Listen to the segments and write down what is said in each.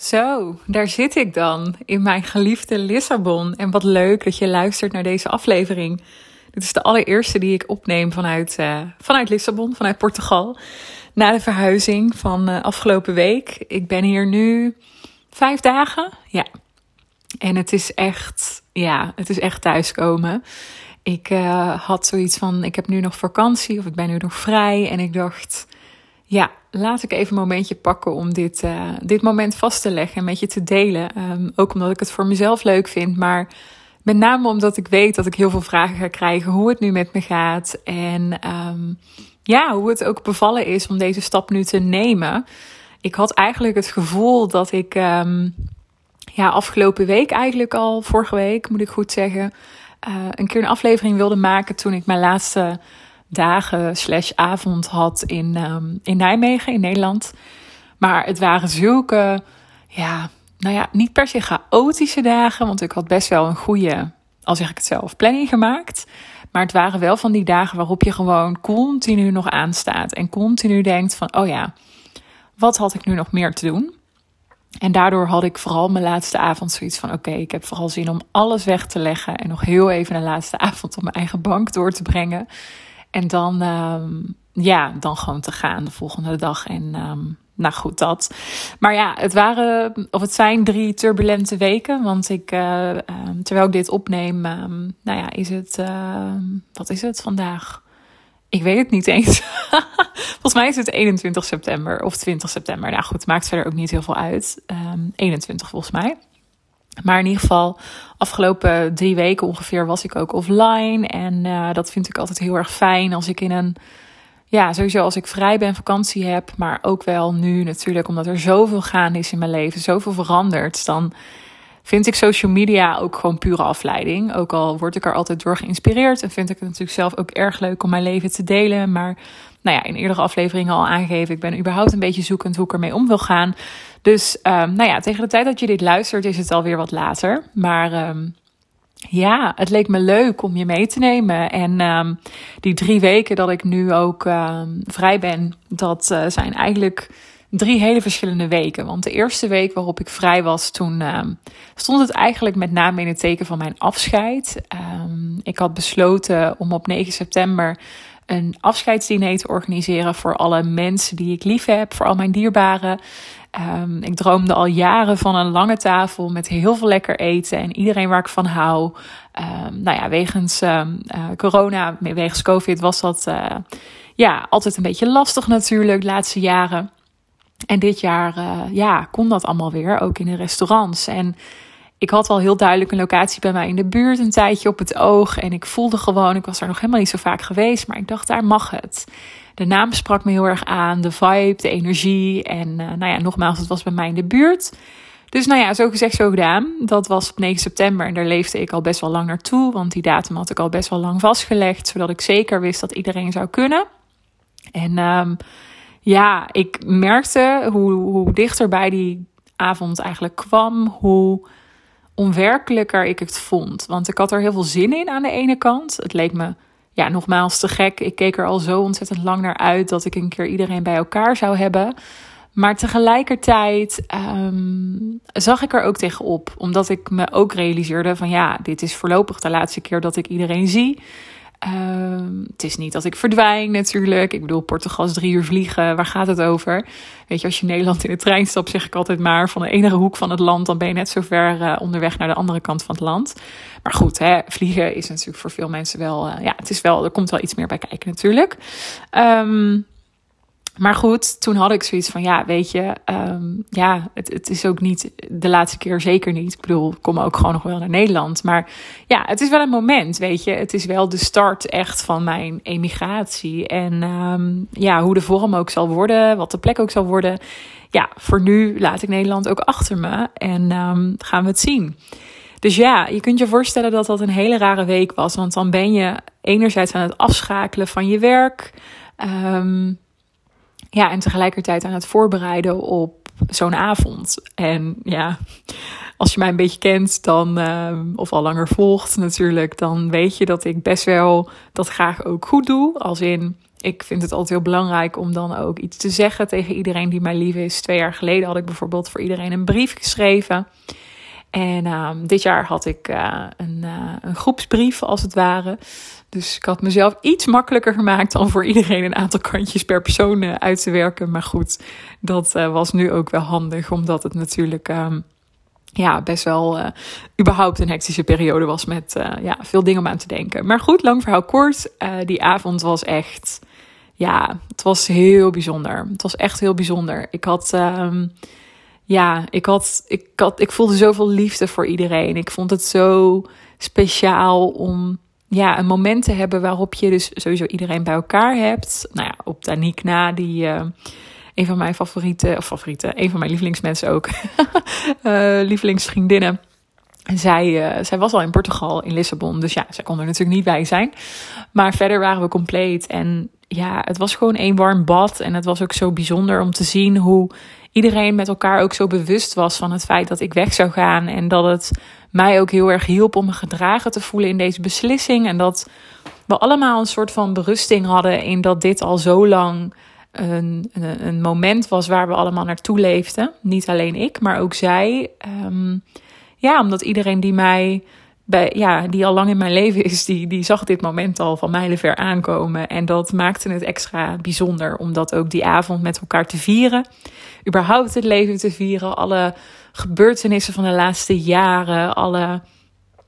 Zo, daar zit ik dan in mijn geliefde Lissabon. En wat leuk dat je luistert naar deze aflevering. Dit is de allereerste die ik opneem vanuit, uh, vanuit Lissabon, vanuit Portugal. Na de verhuizing van uh, afgelopen week. Ik ben hier nu vijf dagen. Ja. En het is echt, ja, het is echt thuiskomen. Ik uh, had zoiets van: ik heb nu nog vakantie of ik ben nu nog vrij. En ik dacht ja, laat ik even een momentje pakken om dit, uh, dit moment vast te leggen en met je te delen. Um, ook omdat ik het voor mezelf leuk vind, maar met name omdat ik weet dat ik heel veel vragen ga krijgen hoe het nu met me gaat. En um, ja, hoe het ook bevallen is om deze stap nu te nemen. Ik had eigenlijk het gevoel dat ik um, ja, afgelopen week eigenlijk al, vorige week moet ik goed zeggen, uh, een keer een aflevering wilde maken toen ik mijn laatste dagen slash avond had in, um, in Nijmegen, in Nederland. Maar het waren zulke, ja, nou ja, niet per se chaotische dagen. Want ik had best wel een goede, al zeg ik het zelf, planning gemaakt. Maar het waren wel van die dagen waarop je gewoon continu nog aanstaat. En continu denkt van, oh ja, wat had ik nu nog meer te doen? En daardoor had ik vooral mijn laatste avond zoiets van: oké, ik heb vooral zin om alles weg te leggen. En nog heel even een laatste avond op mijn eigen bank door te brengen. En dan, um, ja, dan gewoon te gaan de volgende dag. En um, nou goed, dat. Maar ja, het waren, of het zijn drie turbulente weken. Want ik, uh, um, terwijl ik dit opneem, nou ja, is het, wat is het vandaag? Ik weet het niet eens. Volgens mij is het 21 september of 20 september. Nou goed, maakt verder ook niet heel veel uit. 21 volgens mij. Maar in ieder geval, afgelopen drie weken ongeveer was ik ook offline. En uh, dat vind ik altijd heel erg fijn als ik in een. Ja, sowieso als ik vrij ben, vakantie heb. Maar ook wel nu natuurlijk, omdat er zoveel gaande is in mijn leven, zoveel verandert. Dan vind ik social media ook gewoon pure afleiding. Ook al word ik er altijd door geïnspireerd. En vind ik het natuurlijk zelf ook erg leuk om mijn leven te delen. Maar nou ja, in eerdere afleveringen al aangegeven. Ik ben überhaupt een beetje zoekend hoe ik ermee om wil gaan. Dus um, nou ja, tegen de tijd dat je dit luistert is het alweer wat later. Maar um, ja, het leek me leuk om je mee te nemen. En um, die drie weken dat ik nu ook vrij ben, dat uh, zijn eigenlijk drie hele verschillende weken. Want de eerste week waarop ik vrij was, toen stond het eigenlijk met name in het teken van mijn afscheid. ik had besloten om op 9 september een afscheidsdiner te organiseren voor alle mensen die ik lief heb, voor al mijn dierbaren. Um, ik droomde al jaren van een lange tafel met heel veel lekker eten en iedereen waar ik van hou. Um, nou ja, wegens um, uh, corona, wegens COVID was dat uh, ja, altijd een beetje lastig natuurlijk de laatste jaren. En dit jaar uh, ja, kon dat allemaal weer, ook in de restaurants. En ik had al heel duidelijk een locatie bij mij in de buurt een tijdje op het oog. En ik voelde gewoon, ik was er nog helemaal niet zo vaak geweest, maar ik dacht, daar mag het. De naam sprak me heel erg aan, de vibe, de energie. En uh, nou ja, nogmaals, het was bij mij in de buurt. Dus nou ja, zo gezegd, zo gedaan. Dat was op 9 september en daar leefde ik al best wel lang naartoe. Want die datum had ik al best wel lang vastgelegd, zodat ik zeker wist dat iedereen zou kunnen. En um, ja, ik merkte hoe, hoe dichter bij die avond eigenlijk kwam, hoe onwerkelijker ik het vond. Want ik had er heel veel zin in aan de ene kant. Het leek me, ja, nogmaals te gek. Ik keek er al zo ontzettend lang naar uit dat ik een keer iedereen bij elkaar zou hebben. Maar tegelijkertijd um, zag ik er ook tegenop. Omdat ik me ook realiseerde van ja, dit is voorlopig de laatste keer dat ik iedereen zie. Um, het is niet dat ik verdwijn natuurlijk. Ik bedoel, Portugal is drie uur vliegen. Waar gaat het over? Weet je, als je Nederland in de trein stapt, zeg ik altijd maar... van de ene hoek van het land, dan ben je net zo ver uh, onderweg naar de andere kant van het land. Maar goed, hè, vliegen is natuurlijk voor veel mensen wel... Uh, ja, het is wel, er komt wel iets meer bij kijken natuurlijk. Um, maar goed, toen had ik zoiets van, ja, weet je, um, ja, het, het is ook niet de laatste keer, zeker niet. Ik bedoel, ik kom ook gewoon nog wel naar Nederland. Maar ja, het is wel een moment, weet je. Het is wel de start echt van mijn emigratie. En um, ja, hoe de vorm ook zal worden, wat de plek ook zal worden. Ja, voor nu laat ik Nederland ook achter me en um, gaan we het zien. Dus ja, je kunt je voorstellen dat dat een hele rare week was. Want dan ben je enerzijds aan het afschakelen van je werk. Ja, en tegelijkertijd aan het voorbereiden op zo'n avond. En ja, als je mij een beetje kent, dan, uh, of al langer volgt natuurlijk, dan weet je dat ik best wel dat graag ook goed doe. Als in, ik vind het altijd heel belangrijk om dan ook iets te zeggen tegen iedereen die mij lief is. Twee jaar geleden had ik bijvoorbeeld voor iedereen een brief geschreven. En ehm, dit jaar had ik uh, een, uh, een, groepsbrief, als het ware. Dus ik had mezelf iets makkelijker gemaakt dan voor iedereen een aantal kantjes per persoon uh, uit te werken. Maar goed, dat was nu ook wel handig, omdat het natuurlijk um, ja, best wel überhaupt een hectische periode was met ja, veel dingen om aan te denken. Maar goed, lang verhaal kort. die avond was echt, ja, het was heel bijzonder. Het was echt heel bijzonder. Ik had. Um, ja, ik, had, ik, had, ik voelde zoveel liefde voor iedereen. Ik vond het zo speciaal om ja, een moment te hebben waarop je dus sowieso iedereen bij elkaar hebt. Nou ja, op Danique na, die uh, een van mijn favoriete, of favorieten, een van mijn lievelingsmensen ook, uh, lievelingsvriendinnen. En zij, uh, zij was al in Portugal, in Lissabon. Dus ja, zij kon er natuurlijk niet bij zijn. Maar verder waren we compleet. En ja, het was gewoon één warm bad. En het was ook zo bijzonder om te zien hoe iedereen met elkaar ook zo bewust was van het feit dat ik weg zou gaan. En dat het mij ook heel erg hielp om me gedragen te voelen in deze beslissing. En dat we allemaal een soort van berusting hadden in dat dit al zo lang een, een, moment was waar we allemaal naartoe leefden. Niet alleen ik, maar ook zij. Um, ja, omdat iedereen die mij ja, die al lang in mijn leven is, die, die zag dit moment al van mijlenver aankomen. En dat maakte het extra bijzonder om dat ook die avond met elkaar te vieren. Überhaupt het leven te vieren, alle gebeurtenissen van de laatste jaren, alle,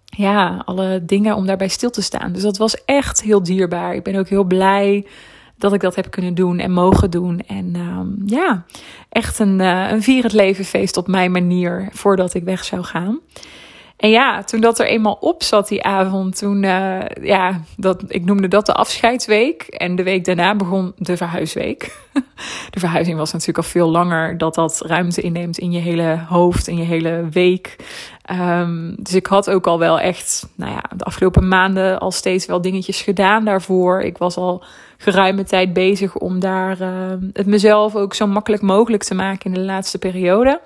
ja, alle dingen om daarbij stil te staan. Dus dat was echt heel dierbaar. Ik ben ook heel blij dat ik dat heb kunnen doen en mogen doen. En um, ja, echt een, uh, een vier het leven feest op mijn manier voordat ik weg zou gaan. En ja, toen dat er eenmaal op zat die avond, toen, uh, ja, dat, ik noemde dat de afscheidsweek. En de week daarna begon de verhuisweek. de verhuizing was natuurlijk al veel langer, dat dat ruimte inneemt in je hele hoofd, in je hele week. Um, dus ik had ook al wel echt, nou ja, de afgelopen maanden al steeds wel dingetjes gedaan daarvoor. Ik was al geruime tijd bezig om daar uh, het mezelf ook zo makkelijk mogelijk te maken in de laatste periode.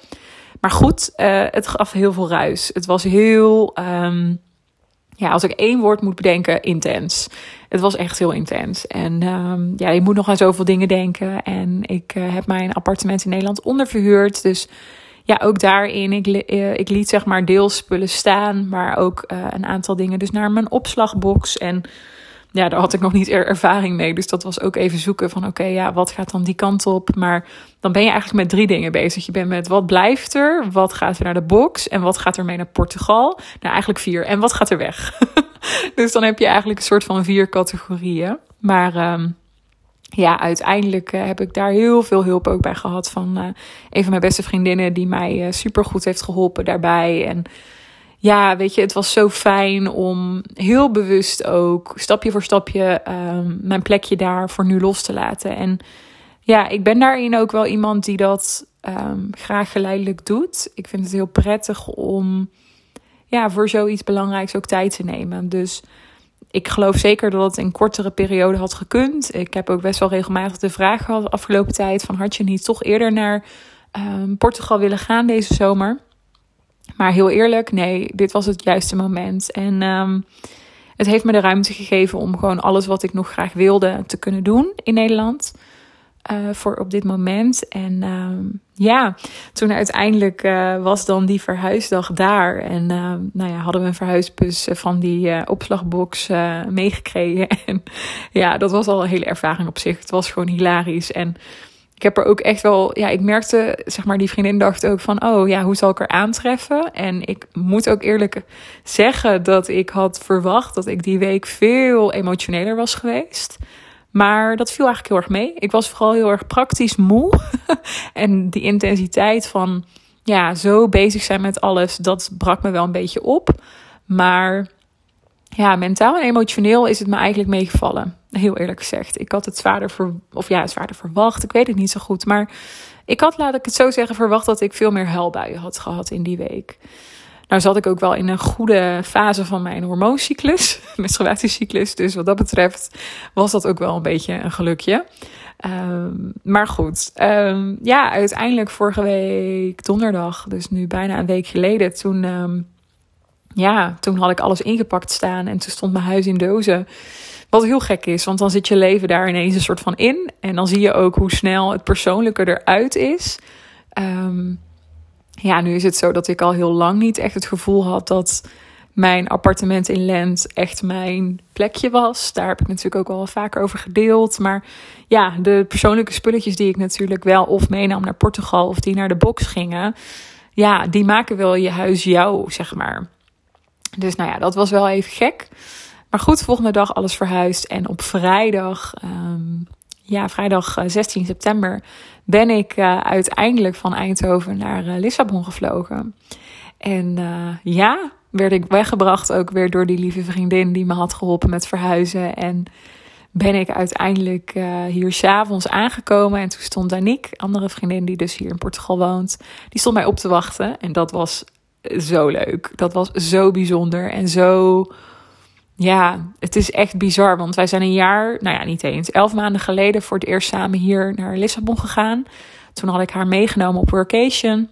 Maar goed, uh, het gaf heel veel ruis. Het was heel, um, ja, als ik één woord moet bedenken, intens. Het was echt heel intens. En um, ja, je moet nog aan zoveel dingen denken. En ik uh, heb mijn appartement in Nederland onderverhuurd. Dus ja, ook daarin, ik, uh, ik liet zeg maar deels spullen staan, maar ook een aantal dingen dus naar mijn opslagbox. En ja, daar had ik nog niet ervaring mee. Dus dat was ook even zoeken van oké, ja, wat gaat dan die kant op? Maar dan ben je eigenlijk met drie dingen bezig. Je bent met wat blijft er, wat gaat er naar de box en wat gaat er mee naar Portugal? Nou, eigenlijk vier. En wat gaat er weg? dus dan heb je eigenlijk een soort van vier categorieën. Maar um, ja, uiteindelijk uh, heb ik daar heel veel hulp ook bij gehad van uh, een van mijn beste vriendinnen die mij uh, super goed heeft geholpen daarbij. En ja, weet je, het was zo fijn om heel bewust ook stapje voor stapje um, mijn plekje daar voor nu los te laten. En ja, ik ben daarin ook wel iemand die dat um, graag geleidelijk doet. Ik vind het heel prettig om ja, voor zoiets belangrijks ook tijd te nemen. Dus ik geloof zeker dat het in kortere periode had gekund. Ik heb ook best wel regelmatig de vraag gehad de afgelopen tijd: van had je niet toch eerder naar um, Portugal willen gaan deze zomer? Maar heel eerlijk, nee, dit was het juiste moment. En um, het heeft me de ruimte gegeven om gewoon alles wat ik nog graag wilde te kunnen doen in Nederland. Uh, voor op dit moment. En um, ja, toen uiteindelijk uh, was dan die verhuisdag daar. En uh, nou ja, hadden we een verhuisbus van die opslagbox meegekregen. En ja, dat was al een hele ervaring op zich. Het was gewoon hilarisch. En ik heb er ook echt wel, ja, ik merkte, zeg maar, die vriendin dacht ook van, oh ja, hoe zal ik er aantreffen? En ik moet ook eerlijk zeggen dat ik had verwacht dat ik die week veel emotioneler was geweest. Maar dat viel eigenlijk heel erg mee. Ik was vooral heel erg praktisch moe. en die intensiteit van, ja, zo bezig zijn met alles, dat brak me wel een beetje op. Maar ja, mentaal en emotioneel is het me eigenlijk meegevallen. Heel eerlijk gezegd. Ik had het zwaarder, ver, of ja, zwaarder verwacht. Ik weet het niet zo goed. Maar ik had, laat ik het zo zeggen, verwacht dat ik veel meer huilbuien had gehad in die week. Nou zat ik ook wel in een goede fase van mijn hormooncyclus, menstruatiecyclus. Dus wat dat betreft was dat ook wel een beetje een gelukje. Um, maar goed, um, ja, uiteindelijk vorige week donderdag, dus nu bijna een week geleden, toen um, ja, toen had ik alles ingepakt staan en toen stond mijn huis in dozen. Wat heel gek is, want dan zit je leven daar ineens een soort van in. En dan zie je ook hoe snel het persoonlijke eruit is. Ehm, ja, nu is het zo dat ik al heel lang niet echt het gevoel had dat mijn appartement in Lent echt mijn plekje was. Daar heb ik natuurlijk ook al vaker over gedeeld. Maar ja, de persoonlijke spulletjes die ik natuurlijk wel of meenam naar Portugal of die naar de box gingen. Ja, die maken wel je huis jou, zeg maar. Dus nou ja, dat was wel even gek. Maar goed, volgende dag alles verhuisd. En op vrijdag, um, ja, vrijdag 16 eh, september, ben ik uh, uiteindelijk van Eindhoven naar uh, Lissabon gevlogen. En ja, werd ik weggebracht ook weer door die lieve vriendin die me had geholpen met verhuizen. En ben ik uiteindelijk uh, hier s'avonds aangekomen. En toen stond Danique, andere vriendin die dus hier in Portugal woont, die stond mij op te wachten. En dat was zo leuk. Dat was zo bijzonder en zo. Ja, het is echt bizar. Want wij zijn een jaar, nou ja, niet eens, elf maanden geleden voor het eerst samen hier naar Lissabon gegaan. Toen had ik haar meegenomen op workation.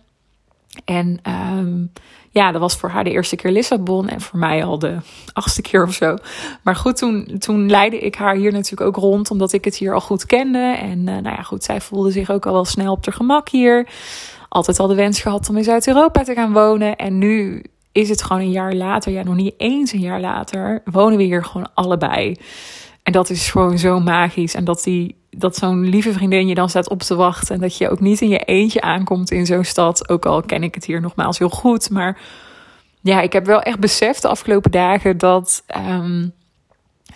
En um, ja, dat was voor haar de eerste keer Lissabon en voor mij al de achtste keer of zo. Maar goed, toen, toen leidde ik haar hier natuurlijk ook rond, omdat ik het hier al goed kende. En uh, nou ja, goed, zij voelde zich ook al wel snel op haar gemak hier. Altijd al de wens gehad om in Zuid-Europa te gaan wonen. En nu is het gewoon een jaar later, ja, nog niet eens een jaar later, wonen we hier gewoon allebei. En dat is gewoon zo magisch. En dat, die, dat zo'n lieve vriendin je dan staat op te wachten. En dat je ook niet in je eentje aankomt in zo'n stad. Ook al ken ik het hier nogmaals heel goed. Maar ja, ik heb wel echt beseft de afgelopen dagen dat. Um,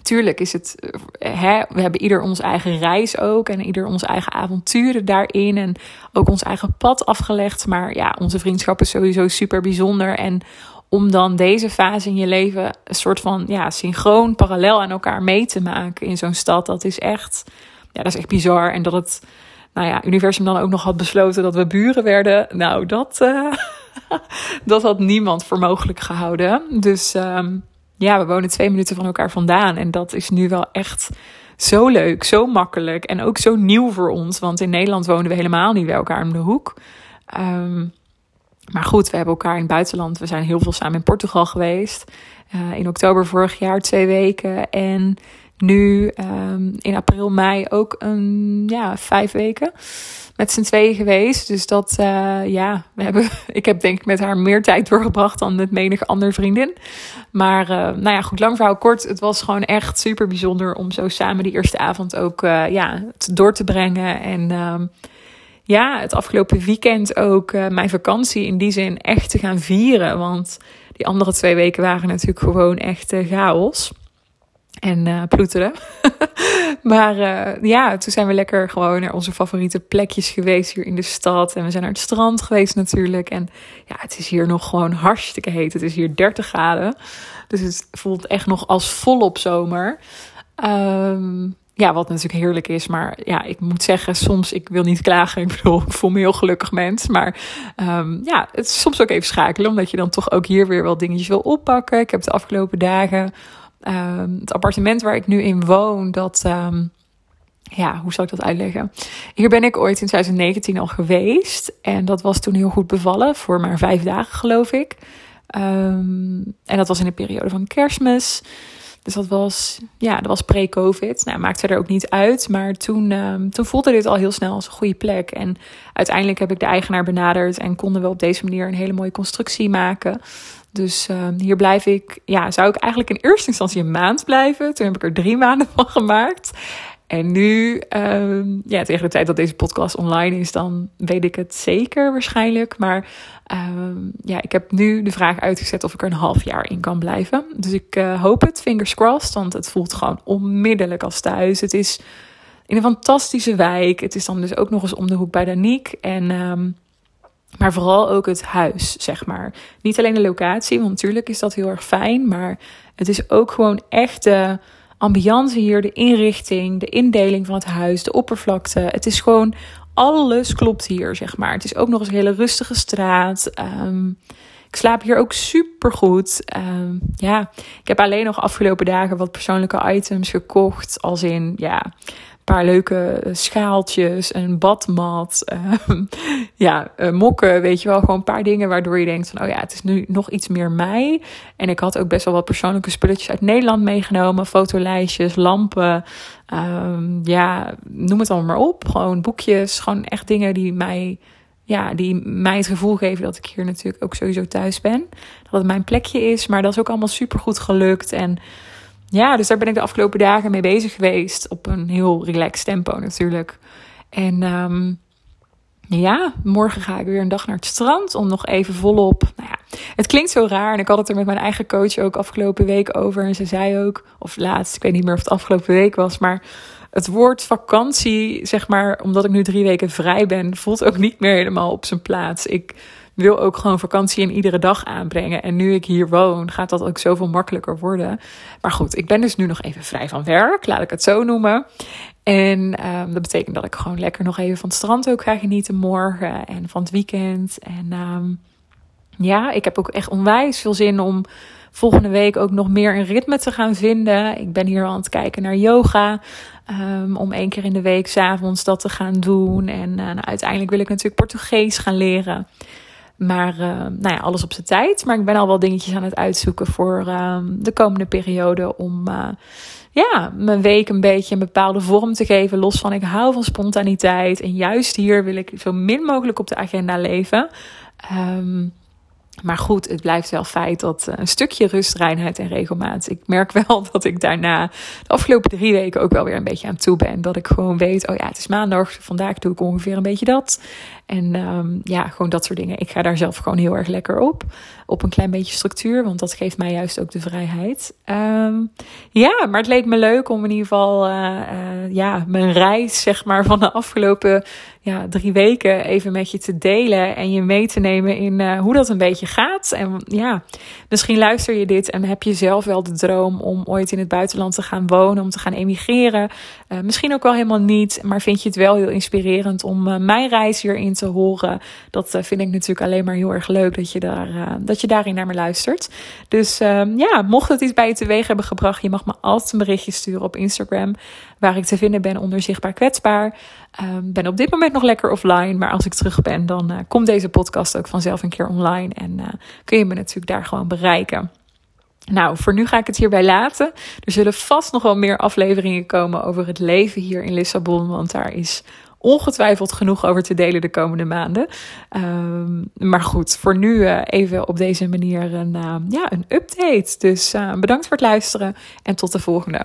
tuurlijk is het. Hè, we hebben ieder ons eigen reis ook. En ieder onze eigen avonturen daarin. En ook ons eigen pad afgelegd. Maar ja, onze vriendschap is sowieso super bijzonder. En om dan deze fase in je leven een soort van ja, synchroon, parallel aan elkaar mee te maken in zo'n stad. Dat is echt, ja, dat is echt bizar. En dat het, nou ja, universum dan ook nog had besloten dat we buren werden. Nou, dat, uh, dat had niemand voor mogelijk gehouden. Dus um, ja, we wonen twee minuten van elkaar vandaan. En dat is nu wel echt zo leuk, zo makkelijk en ook zo nieuw voor ons. Want in Nederland wonen we helemaal niet bij elkaar om de hoek. Um, maar goed, we hebben elkaar in het buitenland. We zijn heel veel samen in Portugal geweest. Uh, in oktober vorig jaar twee weken. En nu um, in april, mei ook een ja, vijf weken met z'n tweeën geweest. Dus dat, uh, ja, we hebben, ik heb denk ik met haar meer tijd doorgebracht dan met menige andere vriendin. Maar uh, nou ja, goed, lang verhaal kort. Het was gewoon echt super bijzonder om zo samen die eerste avond ook uh, ja, door te brengen. En um, ja, het afgelopen weekend ook mijn vakantie in die zin echt te gaan vieren. Want die andere twee weken waren natuurlijk gewoon echt chaos. En uh, ploeteren. maar ja, toen zijn we lekker gewoon naar onze favoriete plekjes geweest hier in de stad. En we zijn naar het strand geweest natuurlijk. En ja, het is hier nog gewoon hartstikke heet. Het is hier 30 graden. Dus het voelt echt nog als volop zomer. Um, ja, wat natuurlijk heerlijk is. Maar ja, ik moet zeggen, soms, ik wil niet klagen. Ik bedoel, ik voel me heel gelukkig mens. Maar um, ja, het is soms ook even schakelen. Omdat je dan toch ook hier weer wel dingetjes wil oppakken. Ik heb de afgelopen dagen um, het appartement waar ik nu in woon, dat... Um, ja, hoe zal ik dat uitleggen? Hier ben ik ooit in 2019 al geweest. En dat was toen heel goed bevallen. Voor maar vijf dagen, geloof ik. Um, en dat was in de periode van kerstmis. Dus dat was, ja, dat was pre-COVID. Nou, maakte er ook niet uit. Maar toen, um, toen voelde dit al heel snel als een goede plek. En uiteindelijk heb ik de eigenaar benaderd en konden we op deze manier een hele mooie constructie maken. Dus uh, hier blijf ik, ja, zou ik eigenlijk in eerste instantie een maand blijven. Toen heb ik er drie maanden van gemaakt. En nu, um, ja, tegen de tijd dat deze podcast online is, dan weet ik het zeker waarschijnlijk. Maar um, ja, ik heb nu de vraag uitgezet of ik er een half jaar in kan blijven. Dus ik uh, hoop het, fingers crossed, want het voelt gewoon onmiddellijk als thuis. Het is in een fantastische wijk. Het is dan dus ook nog eens om de hoek bij Danique. En, um, maar vooral ook het huis, zeg maar. Niet alleen de locatie, want natuurlijk is dat heel erg fijn. Maar het is ook gewoon echt de ambiance hier, de inrichting, de indeling van het huis, de oppervlakte. Het is gewoon alles klopt hier, zeg maar. Het is ook nog eens een hele rustige straat. Um, ik slaap hier ook super goed. Um, ja, ik heb alleen nog afgelopen dagen wat persoonlijke items gekocht. Als in, ja, paar leuke schaaltjes, een badmat, ehm, ja, mokken, weet je wel. Gewoon een paar dingen waardoor je denkt van, oh ja, het is nu nog iets meer mij. En ik had ook best wel wat persoonlijke spulletjes uit Nederland meegenomen. Fotolijstjes, lampen, um, ja, noem het allemaal maar op. Gewoon boekjes, gewoon echt dingen die mij ja, die mij het gevoel geven dat ik hier natuurlijk ook sowieso thuis ben. Dat het mijn plekje is. Maar dat is ook allemaal super goed gelukt. En ja, dus daar ben ik de afgelopen dagen mee bezig geweest. Op een heel relaxed tempo natuurlijk. En um, ja, morgen ga ik weer een dag naar het strand om nog even volop. Nou ja, het klinkt zo raar. En ik had het er met mijn eigen coach ook afgelopen week over. En ze zei ook, of laatst, ik weet niet meer of het afgelopen week was, maar het woord vakantie, zeg maar, omdat ik nu drie weken vrij ben, voelt ook niet meer helemaal op zijn plaats. Ik wil ook gewoon vakantie in iedere dag aanbrengen. En nu ik hier woon, gaat dat ook zoveel makkelijker worden. Maar goed, ik ben dus nu nog even vrij van werk, laat ik het zo noemen. En um, dat betekent dat ik gewoon lekker nog even van het strand ook ga genieten morgen en van het weekend. En um, ja, ik heb ook echt onwijs veel zin om volgende week ook nog meer een ritme te gaan vinden. Ik ben hier al aan het kijken naar yoga. Um, om één keer in de week s'avonds dat te gaan doen. En uh, nou, uiteindelijk wil ik natuurlijk Portugees gaan leren. Maar uh, nou ja, alles op zijn tijd. Maar ik ben al wel dingetjes aan het uitzoeken voor uh, de komende periode. Om uh, ja, mijn week een beetje een bepaalde vorm te geven. Los van ik hou van spontaniteit. En juist hier wil ik zo min mogelijk op de agenda leven. Um, maar goed, het blijft wel feit dat eh, een stukje rust, reinheid en regelmaat. Ik merk wel dat ik daarna de afgelopen drie weken ook wel weer een beetje aan toe ben. Dat ik gewoon weet, oh ja, het is maandag, vandaag doe ik ongeveer een beetje dat. En um, ja, gewoon dat soort dingen. Ik ga daar zelf gewoon heel erg lekker op. Op een klein beetje structuur, want dat geeft mij juist ook de vrijheid. Um, ja, maar het leek me leuk om in ieder geval uh, uh, ja, mijn reis, zeg maar, van de afgelopen ja, drie weken even met je te delen. En je mee te nemen in uh, hoe dat een beetje gaat. En ja, misschien luister je dit en heb je zelf wel de droom om ooit in het buitenland te gaan wonen, om te gaan emigreren. misschien ook wel helemaal niet, maar vind je het wel heel inspirerend om mijn reis hierin te horen. Dat vind ik natuurlijk alleen maar heel erg leuk dat je, daar, dat je daarin naar me luistert. Dus uh, ja, mocht het iets bij je teweeg hebben gebracht, je mag me altijd een berichtje sturen op Instagram. Waar ik te vinden ben onder zichtbaar kwetsbaar. Um, ben op dit moment nog lekker offline. Maar als ik terug ben, dan uh, komt deze podcast ook vanzelf een keer online. En uh, kun je me natuurlijk daar gewoon bereiken. Nou, voor nu ga ik het hierbij laten. Er zullen vast nog wel meer afleveringen komen over het leven hier in Lissabon. Want daar is ongetwijfeld genoeg over te delen de komende maanden. Um, maar goed, voor nu uh, even op deze manier een, ja, een update. Dus bedankt voor het luisteren en tot de volgende.